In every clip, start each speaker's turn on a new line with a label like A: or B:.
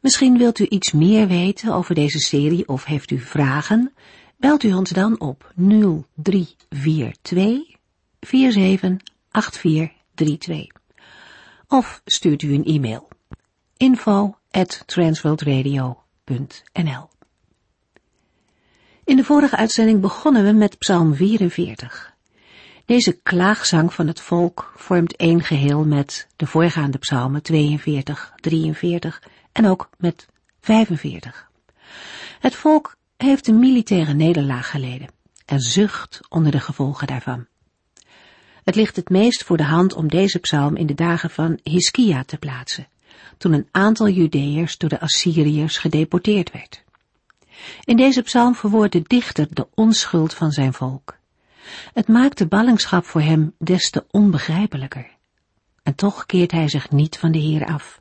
A: Misschien wilt u iets meer weten over deze serie of heeft u vragen? Belt u ons dan op 0342 478432 of stuurt u een e-mail info at In de vorige uitzending begonnen we met Psalm 44. Deze klaagzang van het volk vormt één geheel met de voorgaande psalmen 42, 43 en ook met 45. Het volk heeft een militaire nederlaag geleden en zucht onder de gevolgen daarvan. Het ligt het meest voor de hand om deze psalm in de dagen van Hiskia te plaatsen, toen een aantal Judeërs door de Assyriërs gedeporteerd werd. In deze psalm verwoordt de dichter de onschuld van zijn volk. Het maakt de ballingschap voor hem des te onbegrijpelijker. En toch keert hij zich niet van de Heer af.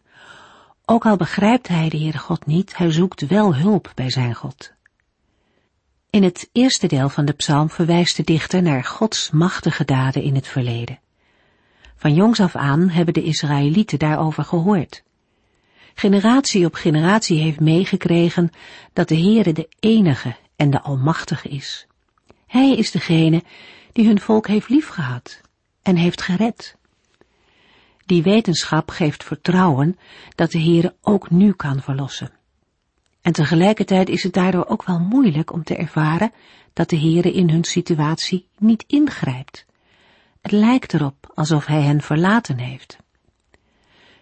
A: Ook al begrijpt hij de Heere God niet, hij zoekt wel hulp bij zijn God. In het eerste deel van de psalm verwijst de dichter naar Gods machtige daden in het verleden. Van jongs af aan hebben de Israëlieten daarover gehoord. Generatie op generatie heeft meegekregen dat de Heere de enige en de almachtige is. Hij is degene die hun volk heeft liefgehad en heeft gered. Die wetenschap geeft vertrouwen dat de Heere ook nu kan verlossen. En tegelijkertijd is het daardoor ook wel moeilijk om te ervaren dat de Heere in hun situatie niet ingrijpt. Het lijkt erop alsof hij hen verlaten heeft.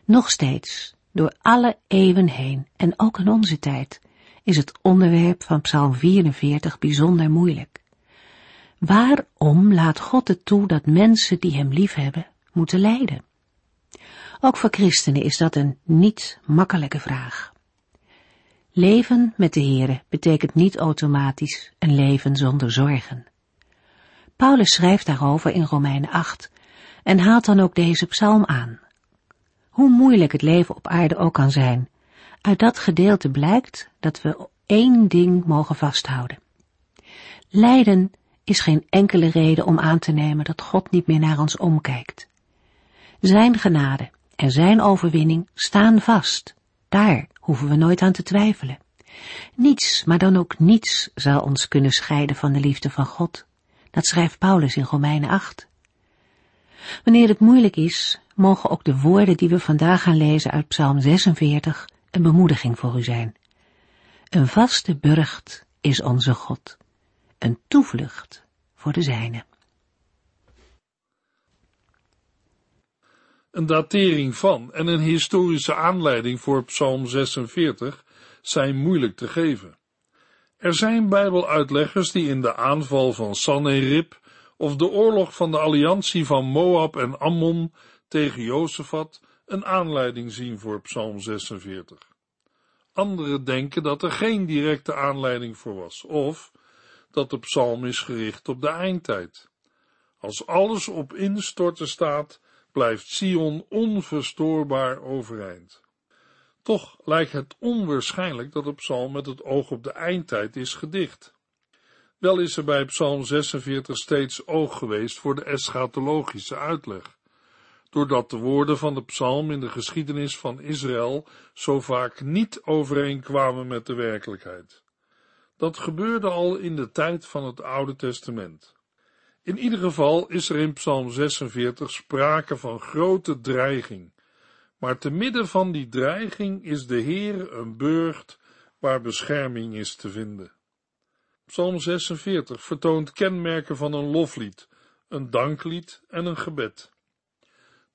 A: Nog steeds, door alle eeuwen heen en ook in onze tijd, is het onderwerp van Psalm 44 bijzonder moeilijk. Waarom laat God het toe dat mensen die hem liefhebben moeten lijden? Ook voor christenen is dat een niet makkelijke vraag. Leven met de Heere betekent niet automatisch een leven zonder zorgen. Paulus schrijft daarover in Romeinen 8 en haalt dan ook deze psalm aan. Hoe moeilijk het leven op aarde ook kan zijn, uit dat gedeelte blijkt dat we één ding mogen vasthouden. Lijden is geen enkele reden om aan te nemen dat God niet meer naar ons omkijkt. Zijn genade en zijn overwinning staan vast. Daar hoeven we nooit aan te twijfelen. Niets, maar dan ook niets, zal ons kunnen scheiden van de liefde van God. Dat schrijft Paulus in Romeinen 8. Wanneer het moeilijk is, mogen ook de woorden die we vandaag gaan lezen uit Psalm 46 een bemoediging voor u zijn. Een vaste burcht is onze God, een toevlucht voor de zijne.
B: Een datering van en een historische aanleiding voor Psalm 46 zijn moeilijk te geven. Er zijn Bijbeluitleggers die in de aanval van Sanherib of de oorlog van de alliantie van Moab en Ammon tegen Jozefat een aanleiding zien voor Psalm 46. Anderen denken dat er geen directe aanleiding voor was, of dat de psalm is gericht op de eindtijd. Als alles op instorten staat, blijft Sion onverstoorbaar overeind. Toch lijkt het onwaarschijnlijk dat de psalm met het oog op de eindtijd is gedicht. Wel is er bij psalm 46 steeds oog geweest voor de eschatologische uitleg, doordat de woorden van de psalm in de geschiedenis van Israël zo vaak niet overeenkwamen met de werkelijkheid. Dat gebeurde al in de tijd van het Oude Testament. In ieder geval is er in Psalm 46 sprake van grote dreiging. Maar te midden van die dreiging is de Heer een burcht waar bescherming is te vinden. Psalm 46 vertoont kenmerken van een loflied, een danklied en een gebed.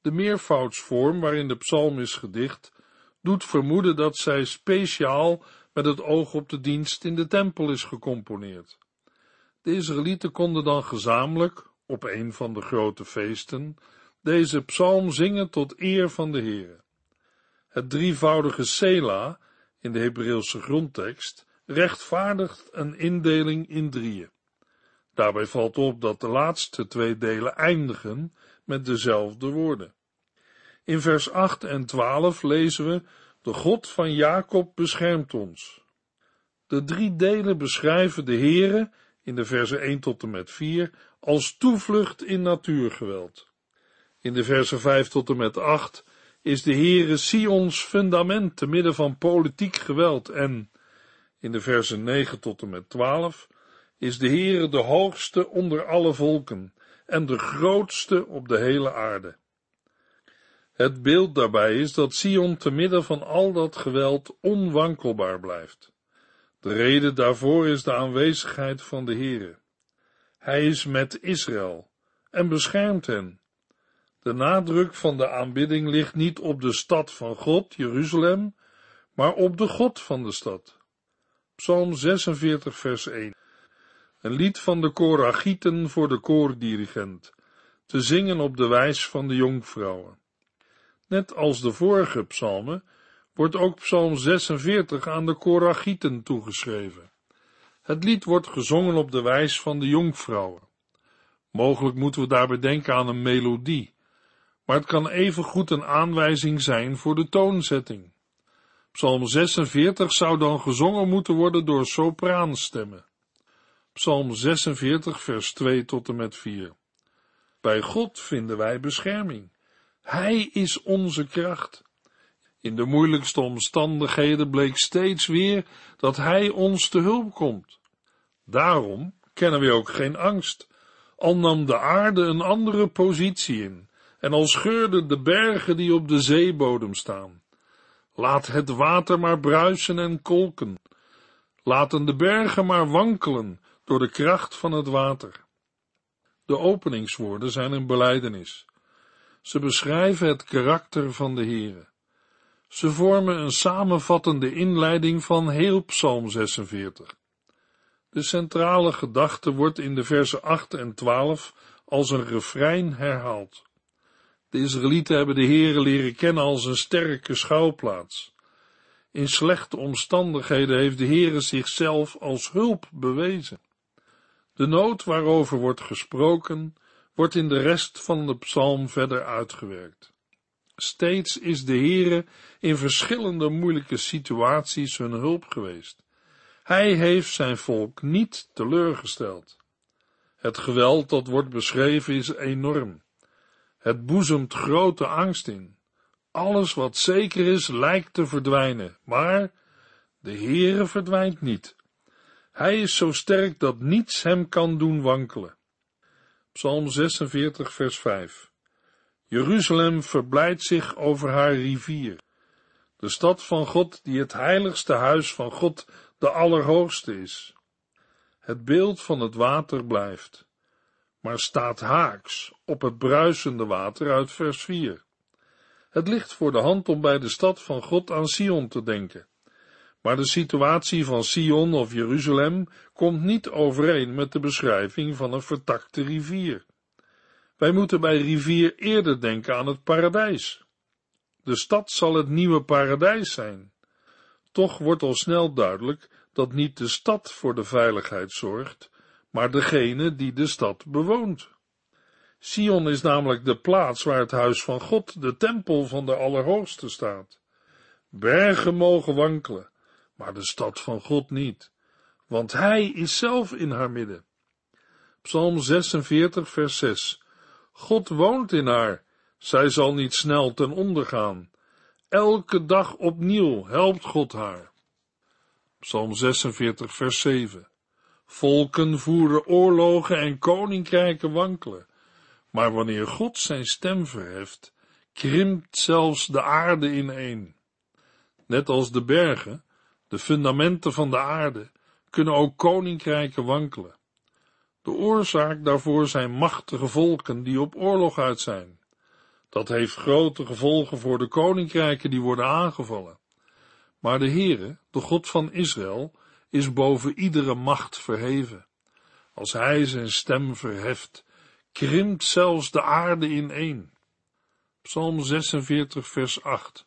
B: De meervoudsvorm waarin de psalm is gedicht, doet vermoeden dat zij speciaal met het oog op de dienst in de tempel is gecomponeerd. De Israëlieten konden dan gezamenlijk, op een van de grote feesten, deze psalm zingen tot eer van de Heere. Het drievoudige Sela, in de Hebreeuwse grondtekst, rechtvaardigt een indeling in drieën. Daarbij valt op dat de laatste twee delen eindigen met dezelfde woorden. In vers 8 en 12 lezen we: De God van Jacob beschermt ons. De drie delen beschrijven de Heere in de versen 1 tot en met 4 als toevlucht in natuurgeweld. In de versen 5 tot en met 8 is de Heere Sions fundament te midden van politiek geweld en in de versen 9 tot en met 12 is de Heere de hoogste onder alle volken en de grootste op de hele aarde. Het beeld daarbij is dat Sion te midden van al dat geweld onwankelbaar blijft. De reden daarvoor is de aanwezigheid van de Heere. Hij is met Israël en beschermt hen. De nadruk van de aanbidding ligt niet op de stad van God, Jeruzalem, maar op de God van de stad. Psalm 46, vers 1. Een lied van de Koragieten voor de koordirigent, te zingen op de wijs van de jonkvrouwen. Net als de vorige psalmen wordt ook psalm 46 aan de Koragieten toegeschreven. Het lied wordt gezongen op de wijs van de jonkvrouwen. Mogelijk moeten we daarbij denken aan een melodie, maar het kan even goed een aanwijzing zijn voor de toonzetting. Psalm 46 zou dan gezongen moeten worden door sopraanstemmen. Psalm 46, vers 2 tot en met 4. Bij God vinden wij bescherming. Hij is onze kracht. In de moeilijkste omstandigheden bleek steeds weer dat Hij ons te hulp komt. Daarom kennen we ook geen angst, al nam de aarde een andere positie in, en al scheurden de bergen die op de zeebodem staan. Laat het water maar bruisen en kolken. Laten de bergen maar wankelen door de kracht van het water. De openingswoorden zijn een beleidenis. Ze beschrijven het karakter van de Heere. Ze vormen een samenvattende inleiding van heel Psalm 46. De centrale gedachte wordt in de versen 8 en 12 als een refrein herhaald. De Israëlieten hebben de Heere leren kennen als een sterke schouwplaats. In slechte omstandigheden heeft de Heere zichzelf als hulp bewezen. De nood waarover wordt gesproken, wordt in de rest van de psalm verder uitgewerkt. Steeds is de Heere in verschillende moeilijke situaties hun hulp geweest. Hij heeft zijn volk niet teleurgesteld. Het geweld dat wordt beschreven is enorm. Het boezemt grote angst in. Alles wat zeker is lijkt te verdwijnen, maar de Heere verdwijnt niet. Hij is zo sterk dat niets hem kan doen wankelen. Psalm 46, vers 5. Jeruzalem verblijdt zich over haar rivier. De stad van God, die het heiligste huis van God, de Allerhoogste is. Het beeld van het water blijft, maar staat haaks op het bruisende water uit vers 4. Het ligt voor de hand om bij de stad van God aan Sion te denken. Maar de situatie van Sion of Jeruzalem komt niet overeen met de beschrijving van een vertakte rivier. Wij moeten bij rivier eerder denken aan het paradijs. De stad zal het nieuwe paradijs zijn. Toch wordt al snel duidelijk dat niet de stad voor de veiligheid zorgt, maar degene die de stad bewoont. Sion is namelijk de plaats waar het huis van God, de tempel van de Allerhoogste staat. Bergen mogen wankelen, maar de stad van God niet, want Hij is zelf in haar midden. Psalm 46, vers 6. God woont in haar, zij zal niet snel ten onder gaan. Elke dag opnieuw helpt God haar. Psalm 46, vers 7. Volken voeren oorlogen en koninkrijken wankelen. Maar wanneer God zijn stem verheft, krimpt zelfs de aarde ineen. Net als de bergen, de fundamenten van de aarde, kunnen ook koninkrijken wankelen. De oorzaak daarvoor zijn machtige volken die op oorlog uit zijn. Dat heeft grote gevolgen voor de koninkrijken die worden aangevallen. Maar de Heere, de God van Israël, is boven iedere macht verheven. Als hij zijn stem verheft, krimpt zelfs de aarde ineen. Psalm 46 vers 8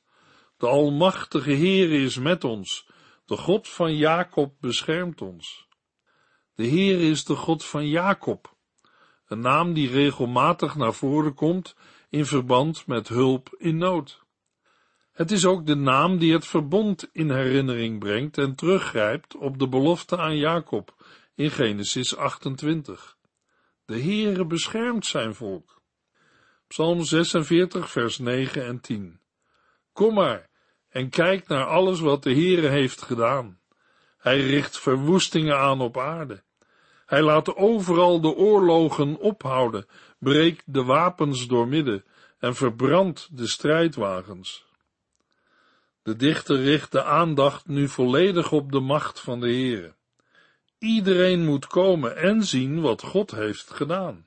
B: De Almachtige Heere is met ons, De God van Jacob beschermt ons. De Heer is de God van Jacob, een naam die regelmatig naar voren komt in verband met hulp in nood. Het is ook de naam die het verbond in herinnering brengt en teruggrijpt op de belofte aan Jacob in Genesis 28. De Heere beschermt zijn volk. Psalm 46, vers 9 en 10. Kom maar en kijk naar alles wat de Heere heeft gedaan. Hij richt verwoestingen aan op aarde. Hij laat overal de oorlogen ophouden, breekt de wapens doormidden en verbrandt de strijdwagens. De dichter richt de aandacht nu volledig op de macht van de Heere. Iedereen moet komen en zien wat God heeft gedaan.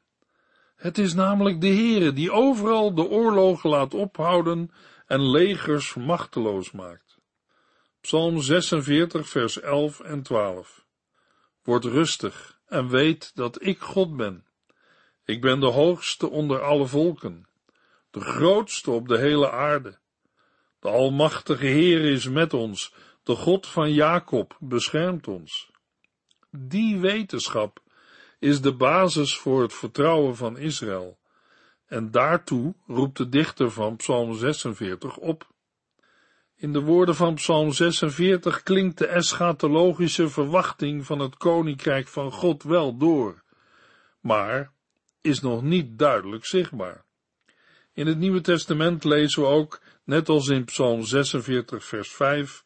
B: Het is namelijk de Heere die overal de oorlogen laat ophouden en legers machteloos maakt. Psalm 46 vers 11 en 12 Word rustig en weet dat ik God ben. Ik ben de hoogste onder alle volken, de grootste op de hele aarde. De Almachtige Heer is met ons, de God van Jacob beschermt ons. Die wetenschap is de basis voor het vertrouwen van Israël, en daartoe roept de dichter van Psalm 46 op. In de woorden van Psalm 46 klinkt de eschatologische verwachting van het koninkrijk van God wel door, maar is nog niet duidelijk zichtbaar. In het Nieuwe Testament lezen we ook, net als in Psalm 46, vers 5,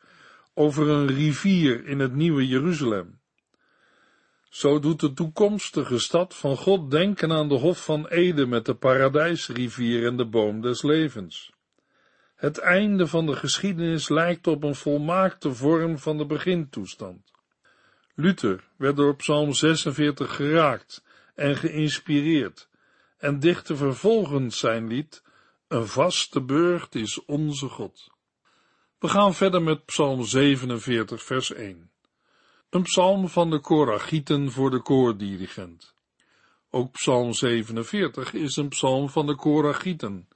B: over een rivier in het Nieuwe Jeruzalem. Zo doet de toekomstige stad van God denken aan de Hof van Ede met de paradijsrivier en de boom des levens. Het einde van de geschiedenis lijkt op een volmaakte vorm van de begintoestand. Luther werd door Psalm 46 geraakt en geïnspireerd en dichtte vervolgens zijn lied Een vaste burcht is onze God. We gaan verder met Psalm 47 vers 1. Een psalm van de Korachieten voor de koordirigent. Ook Psalm 47 is een psalm van de Korachieten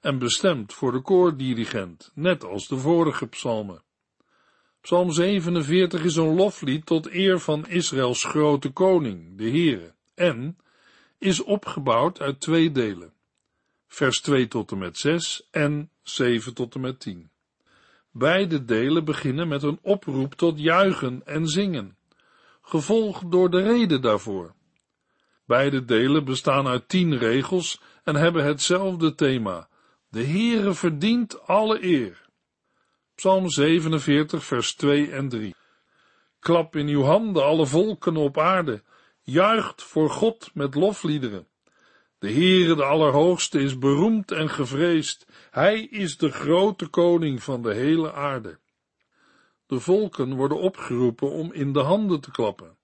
B: en bestemd voor de koordirigent, net als de vorige psalmen. Psalm 47 is een loflied tot eer van Israëls grote koning, de Heere, en is opgebouwd uit twee delen. Vers 2 tot en met 6 en 7 tot en met 10. Beide delen beginnen met een oproep tot juichen en zingen, gevolgd door de reden daarvoor. Beide delen bestaan uit tien regels en hebben hetzelfde thema. De Heere verdient alle eer. Psalm 47, vers 2 en 3. Klap in uw handen, alle volken op aarde. Juicht voor God met lofliederen. De Heere, de Allerhoogste, is beroemd en gevreesd. Hij is de grote koning van de hele aarde. De volken worden opgeroepen om in de handen te klappen.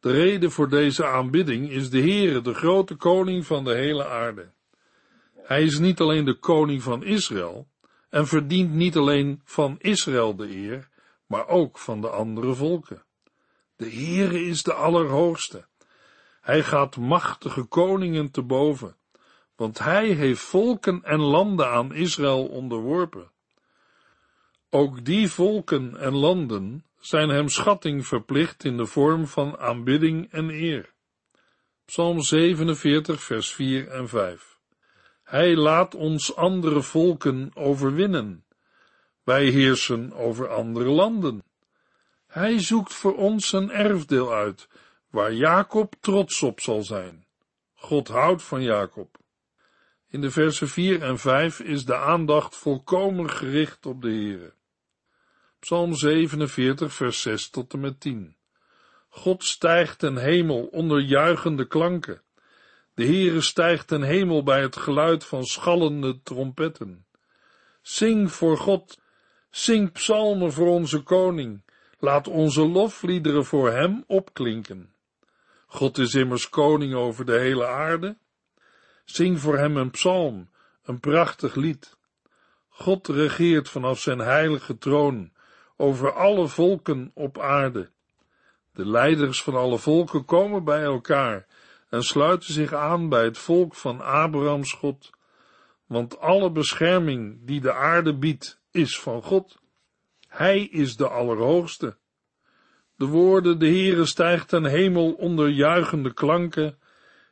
B: De reden voor deze aanbidding is de Heere, de grote koning van de hele aarde. Hij is niet alleen de koning van Israël en verdient niet alleen van Israël de eer, maar ook van de andere volken. De Heere is de Allerhoogste. Hij gaat machtige koningen te boven, want hij heeft volken en landen aan Israël onderworpen. Ook die volken en landen zijn hem schatting verplicht in de vorm van aanbidding en eer. Psalm 47, vers 4 en 5. Hij laat ons andere volken overwinnen. Wij heersen over andere landen. Hij zoekt voor ons een erfdeel uit, waar Jacob trots op zal zijn. God houdt van Jacob. In de versen 4 en 5 is de aandacht volkomen gericht op de Heere. Psalm 47, vers 6 tot en met 10. God stijgt ten hemel onder juichende klanken. De Heere stijgt ten hemel bij het geluid van schallende trompetten. Zing voor God, zing psalmen voor onze koning, laat onze lofliederen voor hem opklinken. God is immers koning over de hele aarde. Zing voor hem een psalm, een prachtig lied. God regeert vanaf zijn heilige troon over alle volken op aarde. De leiders van alle volken komen bij elkaar en sluiten zich aan bij het volk van Abrahams God, want alle bescherming die de aarde biedt is van God. Hij is de Allerhoogste. De woorden, de Heere stijgt ten hemel onder juichende klanken,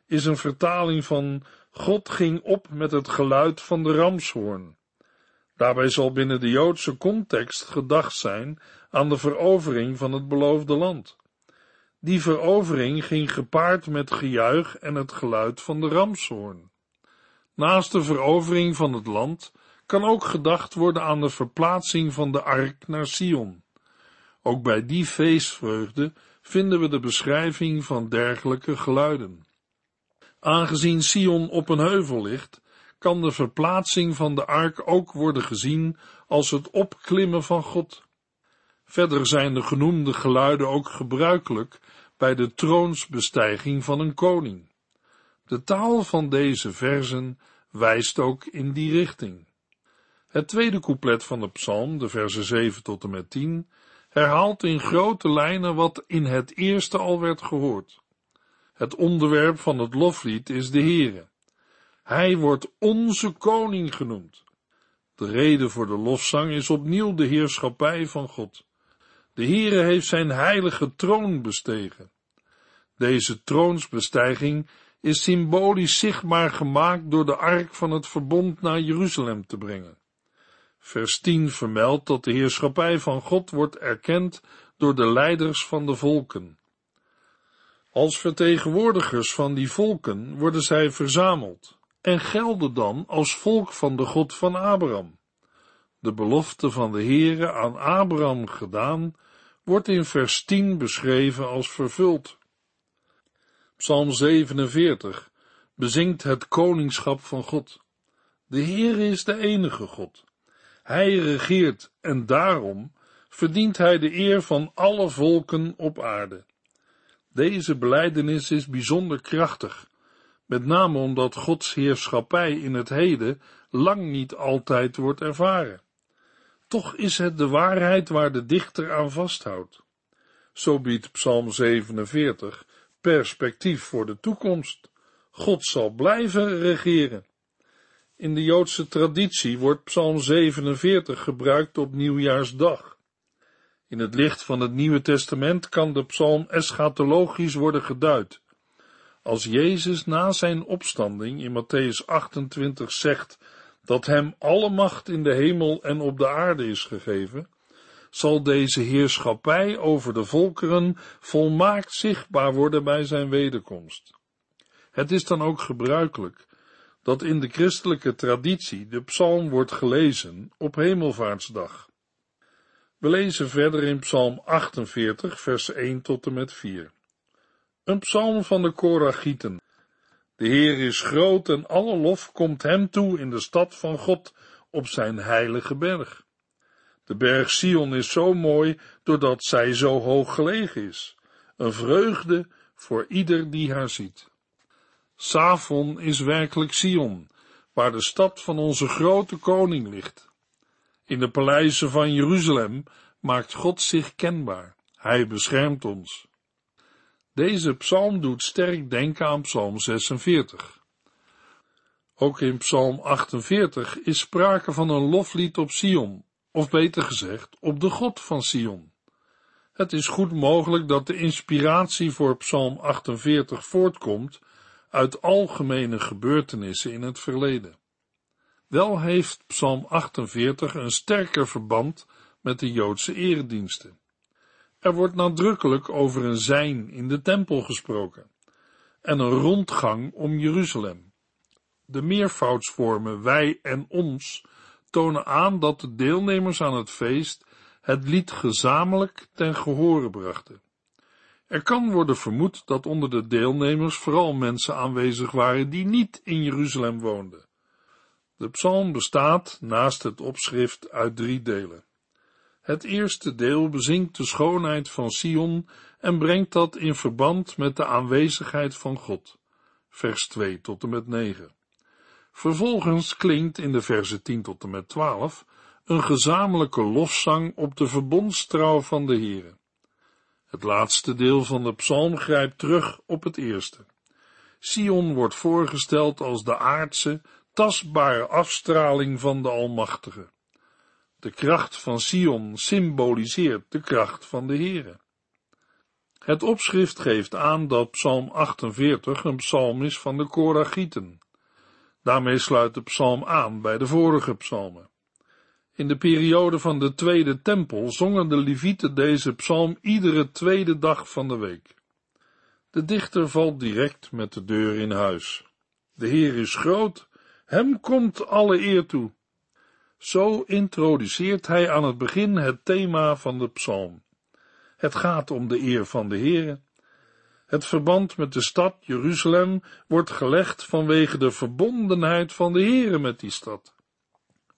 B: is een vertaling van God ging op met het geluid van de ramshoorn. Daarbij zal binnen de Joodse context gedacht zijn aan de verovering van het beloofde land. Die verovering ging gepaard met gejuich en het geluid van de ramshoorn. Naast de verovering van het land kan ook gedacht worden aan de verplaatsing van de ark naar Sion. Ook bij die feestvreugde vinden we de beschrijving van dergelijke geluiden. Aangezien Sion op een heuvel ligt, kan de verplaatsing van de ark ook worden gezien als het opklimmen van God. Verder zijn de genoemde geluiden ook gebruikelijk bij de troonsbestijging van een koning. De taal van deze verzen wijst ook in die richting. Het tweede couplet van de psalm, de versen 7 tot en met 10, herhaalt in grote lijnen wat in het eerste al werd gehoord. Het onderwerp van het loflied is de Heere. Hij wordt onze koning genoemd. De reden voor de lofzang is opnieuw de heerschappij van God. De Heere heeft zijn heilige troon bestegen. Deze troonsbestijging is symbolisch zichtbaar gemaakt door de ark van het verbond naar Jeruzalem te brengen. Vers 10 vermeldt dat de heerschappij van God wordt erkend door de leiders van de volken. Als vertegenwoordigers van die volken worden zij verzameld en gelden dan als volk van de God van Abraham. De belofte van de Heere aan Abraham gedaan wordt in vers 10 beschreven als vervuld. Psalm 47 bezingt het koningschap van God. De Heere is de enige God. Hij regeert en daarom verdient hij de eer van alle volken op aarde. Deze belijdenis is bijzonder krachtig, met name omdat Gods heerschappij in het heden lang niet altijd wordt ervaren. Toch is het de waarheid waar de dichter aan vasthoudt. Zo biedt Psalm 47 perspectief voor de toekomst. God zal blijven regeren. In de Joodse traditie wordt Psalm 47 gebruikt op nieuwjaarsdag. In het licht van het Nieuwe Testament kan de psalm eschatologisch worden geduid. Als Jezus na zijn opstanding in Matthäus 28 zegt dat hem alle macht in de hemel en op de aarde is gegeven, zal deze heerschappij over de volkeren volmaakt zichtbaar worden bij zijn wederkomst. Het is dan ook gebruikelijk dat in de christelijke traditie de psalm wordt gelezen op Hemelvaartsdag. We lezen verder in Psalm 48, vers 1 tot en met 4. Een psalm van de Korachieten. De Heer is groot en alle lof komt hem toe in de stad van God op zijn heilige berg. De berg Sion is zo mooi doordat zij zo hoog gelegen is. Een vreugde voor ieder die haar ziet. Savon is werkelijk Sion, waar de stad van onze grote koning ligt. In de paleizen van Jeruzalem maakt God zich kenbaar. Hij beschermt ons. Deze psalm doet sterk denken aan psalm 46. Ook in psalm 48 is sprake van een loflied op Sion, of beter gezegd, op de God van Sion. Het is goed mogelijk dat de inspiratie voor psalm 48 voortkomt uit algemene gebeurtenissen in het verleden. Wel heeft Psalm 48 een sterker verband met de Joodse erediensten. Er wordt nadrukkelijk over een zijn in de tempel gesproken en een rondgang om Jeruzalem. De meervoudsvormen wij en ons tonen aan dat de deelnemers aan het feest het lied gezamenlijk ten gehore brachten. Er kan worden vermoed dat onder de deelnemers vooral mensen aanwezig waren die niet in Jeruzalem woonden. De psalm bestaat, naast het opschrift, uit drie delen. Het eerste deel bezingt de schoonheid van Sion en brengt dat in verband met de aanwezigheid van God. Vers 2 tot en met 9. Vervolgens klinkt in de versen 10 tot en met 12 een gezamenlijke lofzang op de verbondstrouw van de Heere. Het laatste deel van de psalm grijpt terug op het eerste. Sion wordt voorgesteld als de aardse, tastbare afstraling van de Almachtige. De kracht van Sion symboliseert de kracht van de Heere. Het opschrift geeft aan dat Psalm 48 een psalm is van de Koragieten. Daarmee sluit de psalm aan bij de vorige psalmen. In de periode van de Tweede Tempel zongen de Levieten deze psalm iedere tweede dag van de week. De dichter valt direct met de deur in huis. De Heer is groot, hem komt alle eer toe. Zo introduceert hij aan het begin het thema van de psalm. Het gaat om de eer van de Heere. Het verband met de stad Jeruzalem wordt gelegd vanwege de verbondenheid van de Heere met die stad.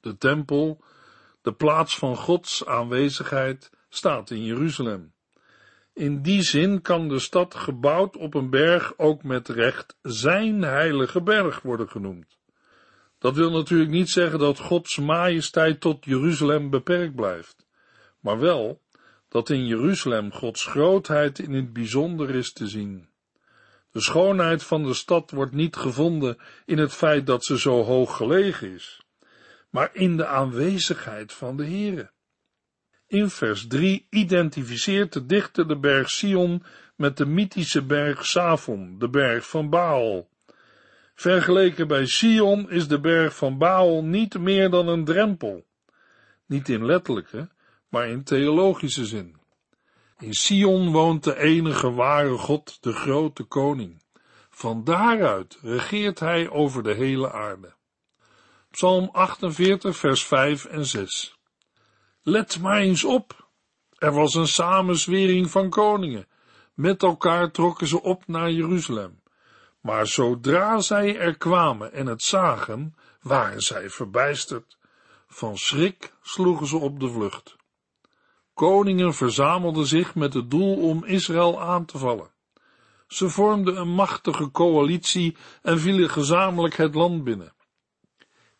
B: De tempel, de plaats van Gods aanwezigheid, staat in Jeruzalem. In die zin kan de stad gebouwd op een berg ook met recht zijn heilige berg worden genoemd. Dat wil natuurlijk niet zeggen dat Gods majesteit tot Jeruzalem beperkt blijft, maar wel dat in Jeruzalem Gods grootheid in het bijzonder is te zien. De schoonheid van de stad wordt niet gevonden in het feit dat ze zo hoog gelegen is, maar in de aanwezigheid van de Heere. In vers 3 identificeert de dichter de berg Sion met de mythische berg Savon, de berg van Baal. Vergeleken bij Sion is de berg van Baal niet meer dan een drempel. Niet in letterlijke, maar in theologische zin. In Sion woont de enige ware God, de grote koning. Van daaruit regeert hij over de hele aarde. Psalm 48, vers 5 en 6. Let maar eens op. Er was een samenzwering van koningen. Met elkaar trokken ze op naar Jeruzalem. Maar zodra zij er kwamen en het zagen, waren zij verbijsterd. Van schrik sloegen ze op de vlucht. Koningen verzamelden zich met het doel om Israël aan te vallen. Ze vormden een machtige coalitie en vielen gezamenlijk het land binnen.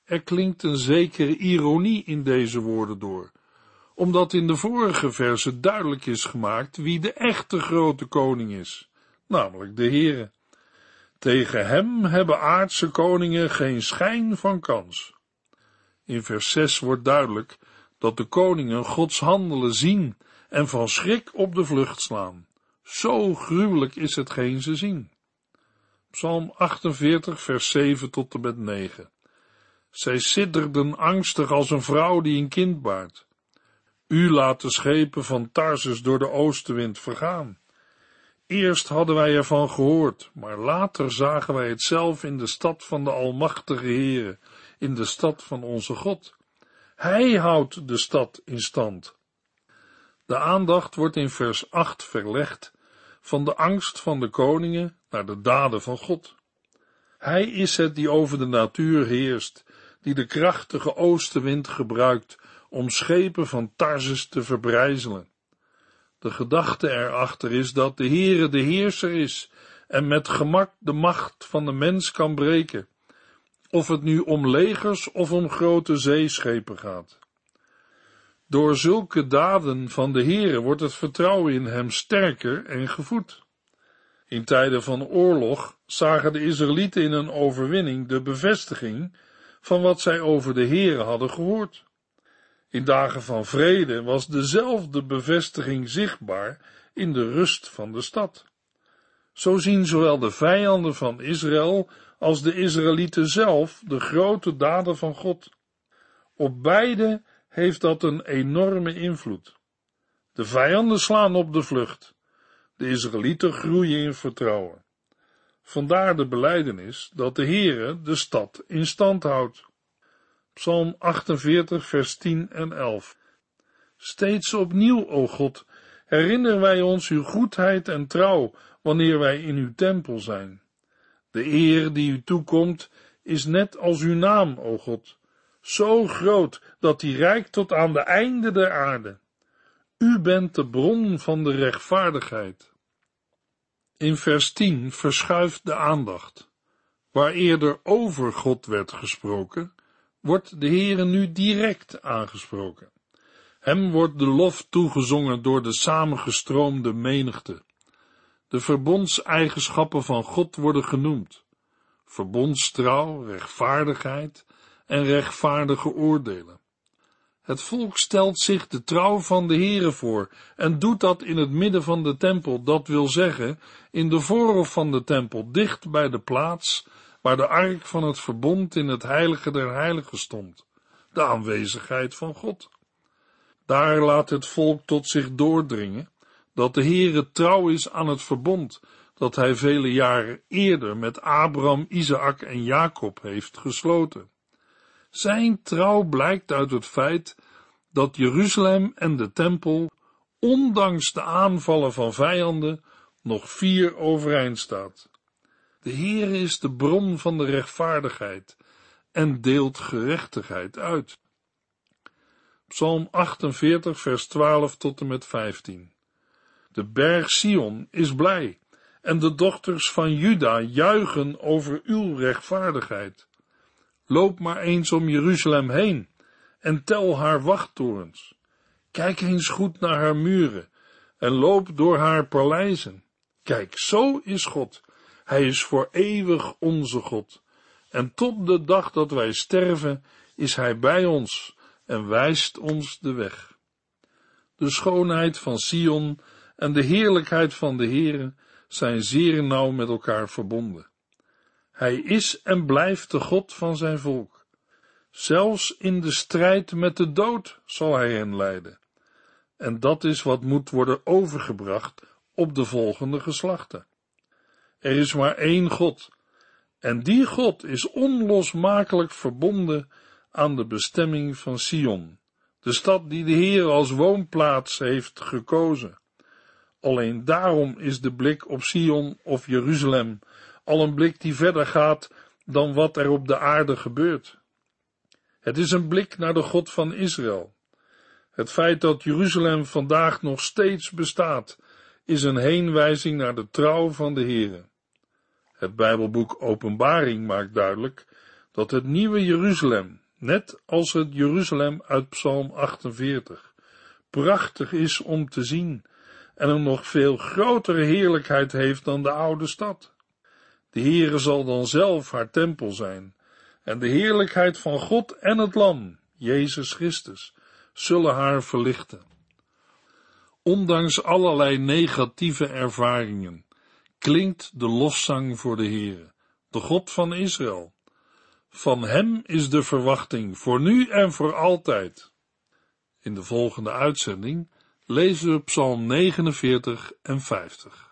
B: Er klinkt een zekere ironie in deze woorden door, omdat in de vorige verse duidelijk is gemaakt wie de echte grote koning is, namelijk de Heere. Tegen hem hebben aardse koningen geen schijn van kans. In vers 6 wordt duidelijk dat de koningen Gods handelen zien en van schrik op de vlucht slaan. Zo gruwelijk is hetgeen ze zien. Psalm 48, vers 7 tot en met 9. Zij sidderden angstig als een vrouw die een kind baart. U laat de schepen van Tarsus door de oostenwind vergaan. Eerst hadden wij ervan gehoord, maar later zagen wij het zelf in de stad van de Almachtige Heere, in de stad van onze God. Hij houdt de stad in stand. De aandacht wordt in vers 8 verlegd van de angst van de koningen naar de daden van God. Hij is het die over de natuur heerst, die de krachtige oostenwind gebruikt om schepen van Tarsus te verbrijzelen. De gedachte erachter is dat de Heere de heerser is en met gemak de macht van de mens kan breken, of het nu om legers of om grote zeeschepen gaat. Door zulke daden van de Heere wordt het vertrouwen in hem sterker en gevoed. In tijden van oorlog zagen de Israëlieten in een overwinning de bevestiging van wat zij over de Heere hadden gehoord. In dagen van vrede was dezelfde bevestiging zichtbaar in de rust van de stad. Zo zien zowel de vijanden van Israël als de Israëlieten zelf de grote daden van God. Op beide heeft dat een enorme invloed. De vijanden slaan op de vlucht. De Israëlieten groeien in vertrouwen. Vandaar de beleidenis dat de Heere de stad in stand houdt. Psalm 48, vers 10 en 11. Steeds opnieuw, o God, herinneren wij ons uw goedheid en trouw wanneer wij in uw tempel zijn. De eer die u toekomt is net als uw naam, o God, zo groot dat die reikt tot aan de einde der aarde. U bent de bron van de rechtvaardigheid. In vers 10 verschuift de aandacht. Waar eerder over God werd gesproken, wordt de Heere nu direct aangesproken. Hem wordt de lof toegezongen door de samengestroomde menigte. De verbondseigenschappen van God worden genoemd. Verbondstrouw, rechtvaardigheid en rechtvaardige oordelen. Het volk stelt zich de trouw van de Heere voor en doet dat in het midden van de tempel, dat wil zeggen, in de voorhof van de tempel, dicht bij de plaats waar de ark van het verbond in het heilige der heiligen stond, de aanwezigheid van God. Daar laat het volk tot zich doordringen dat de Heere trouw is aan het verbond dat hij vele jaren eerder met Abraham, Isaac en Jacob heeft gesloten. Zijn trouw blijkt uit het feit dat Jeruzalem en de tempel, ondanks de aanvallen van vijanden, nog vier overeind staat. De Heere is de bron van de rechtvaardigheid en deelt gerechtigheid uit. Psalm 48, vers 12 tot en met 15. De berg Sion is blij en de dochters van Juda juichen over uw rechtvaardigheid. Loop maar eens om Jeruzalem heen en tel haar wachttorens. Kijk eens goed naar haar muren en loop door haar paleizen. Kijk, zo is God. Hij is voor eeuwig onze God. En tot de dag dat wij sterven is Hij bij ons en wijst ons de weg. De schoonheid van Sion en de heerlijkheid van de Heere zijn zeer nauw met elkaar verbonden. Hij is en blijft de God van zijn volk. Zelfs in de strijd met de dood zal hij hen leiden. En dat is wat moet worden overgebracht op de volgende geslachten. Er is maar één God, en die God is onlosmakelijk verbonden aan de bestemming van Sion, de stad die de Heer als woonplaats heeft gekozen. Alleen daarom is de blik op Sion of Jeruzalem al een blik die verder gaat dan wat er op de aarde gebeurt. Het is een blik naar de God van Israël. Het feit dat Jeruzalem vandaag nog steeds bestaat, is een heenwijzing naar de trouw van de Heere. Het Bijbelboek Openbaring maakt duidelijk dat het nieuwe Jeruzalem, net als het Jeruzalem uit Psalm 48, prachtig is om te zien en een nog veel grotere heerlijkheid heeft dan de oude stad. De Heere zal dan zelf haar tempel zijn, en de heerlijkheid van God en het Lam, Jezus Christus, zullen haar verlichten. Ondanks allerlei negatieve ervaringen klinkt de lofzang voor de Heere, de God van Israël. Van hem is de verwachting voor nu en voor altijd. In de volgende uitzending lezen we Psalm 49 en 50.